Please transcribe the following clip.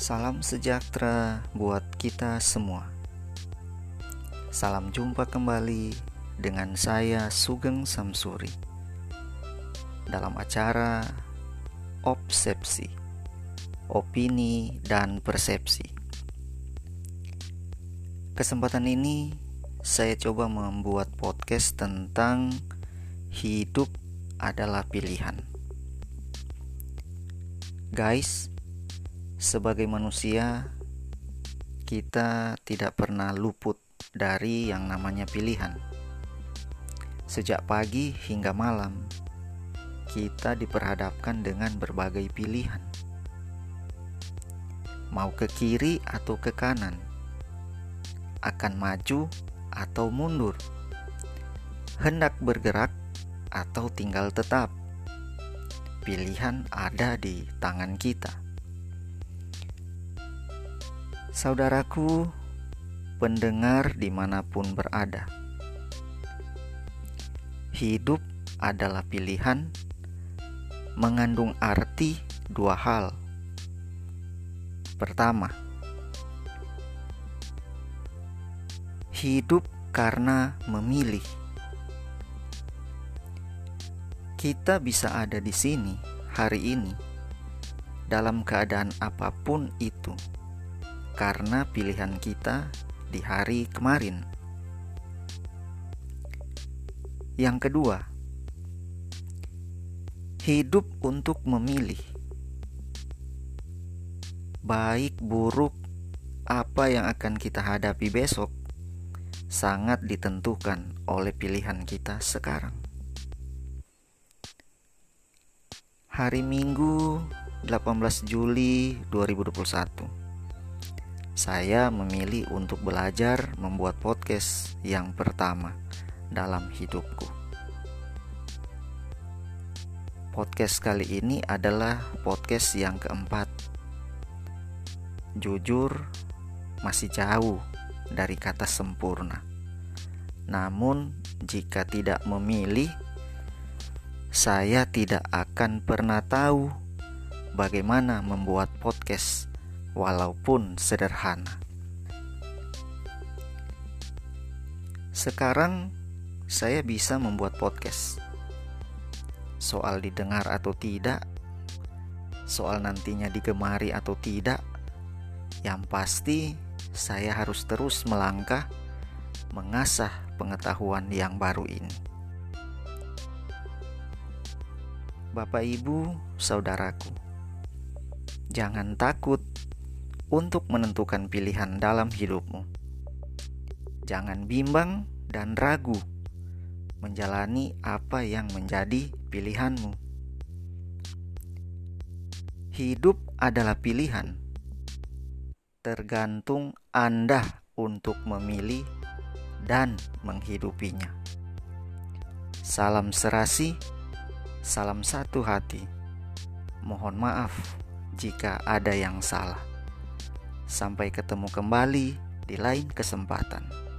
Salam sejahtera buat kita semua. Salam jumpa kembali dengan saya Sugeng Samsuri dalam acara Obsepsi, Opini dan Persepsi. Kesempatan ini saya coba membuat podcast tentang hidup adalah pilihan. Guys, sebagai manusia, kita tidak pernah luput dari yang namanya pilihan. Sejak pagi hingga malam, kita diperhadapkan dengan berbagai pilihan. Mau ke kiri atau ke kanan, akan maju atau mundur, hendak bergerak atau tinggal tetap. Pilihan ada di tangan kita. Saudaraku, pendengar di mana pun berada, hidup adalah pilihan, mengandung arti dua hal. Pertama, hidup karena memilih. Kita bisa ada di sini hari ini dalam keadaan apa pun itu karena pilihan kita di hari kemarin. Yang kedua, hidup untuk memilih baik buruk apa yang akan kita hadapi besok sangat ditentukan oleh pilihan kita sekarang. Hari Minggu 18 Juli 2021 saya memilih untuk belajar membuat podcast yang pertama dalam hidupku. Podcast kali ini adalah podcast yang keempat. Jujur, masih jauh dari kata sempurna. Namun, jika tidak memilih, saya tidak akan pernah tahu bagaimana membuat podcast walaupun sederhana. Sekarang saya bisa membuat podcast. Soal didengar atau tidak, soal nantinya digemari atau tidak, yang pasti saya harus terus melangkah mengasah pengetahuan yang baru ini. Bapak, ibu, saudaraku, jangan takut untuk menentukan pilihan dalam hidupmu. Jangan bimbang dan ragu menjalani apa yang menjadi pilihanmu. Hidup adalah pilihan, tergantung Anda untuk memilih dan menghidupinya. Salam serasi, salam satu hati. Mohon maaf jika ada yang salah. Sampai ketemu kembali di lain kesempatan.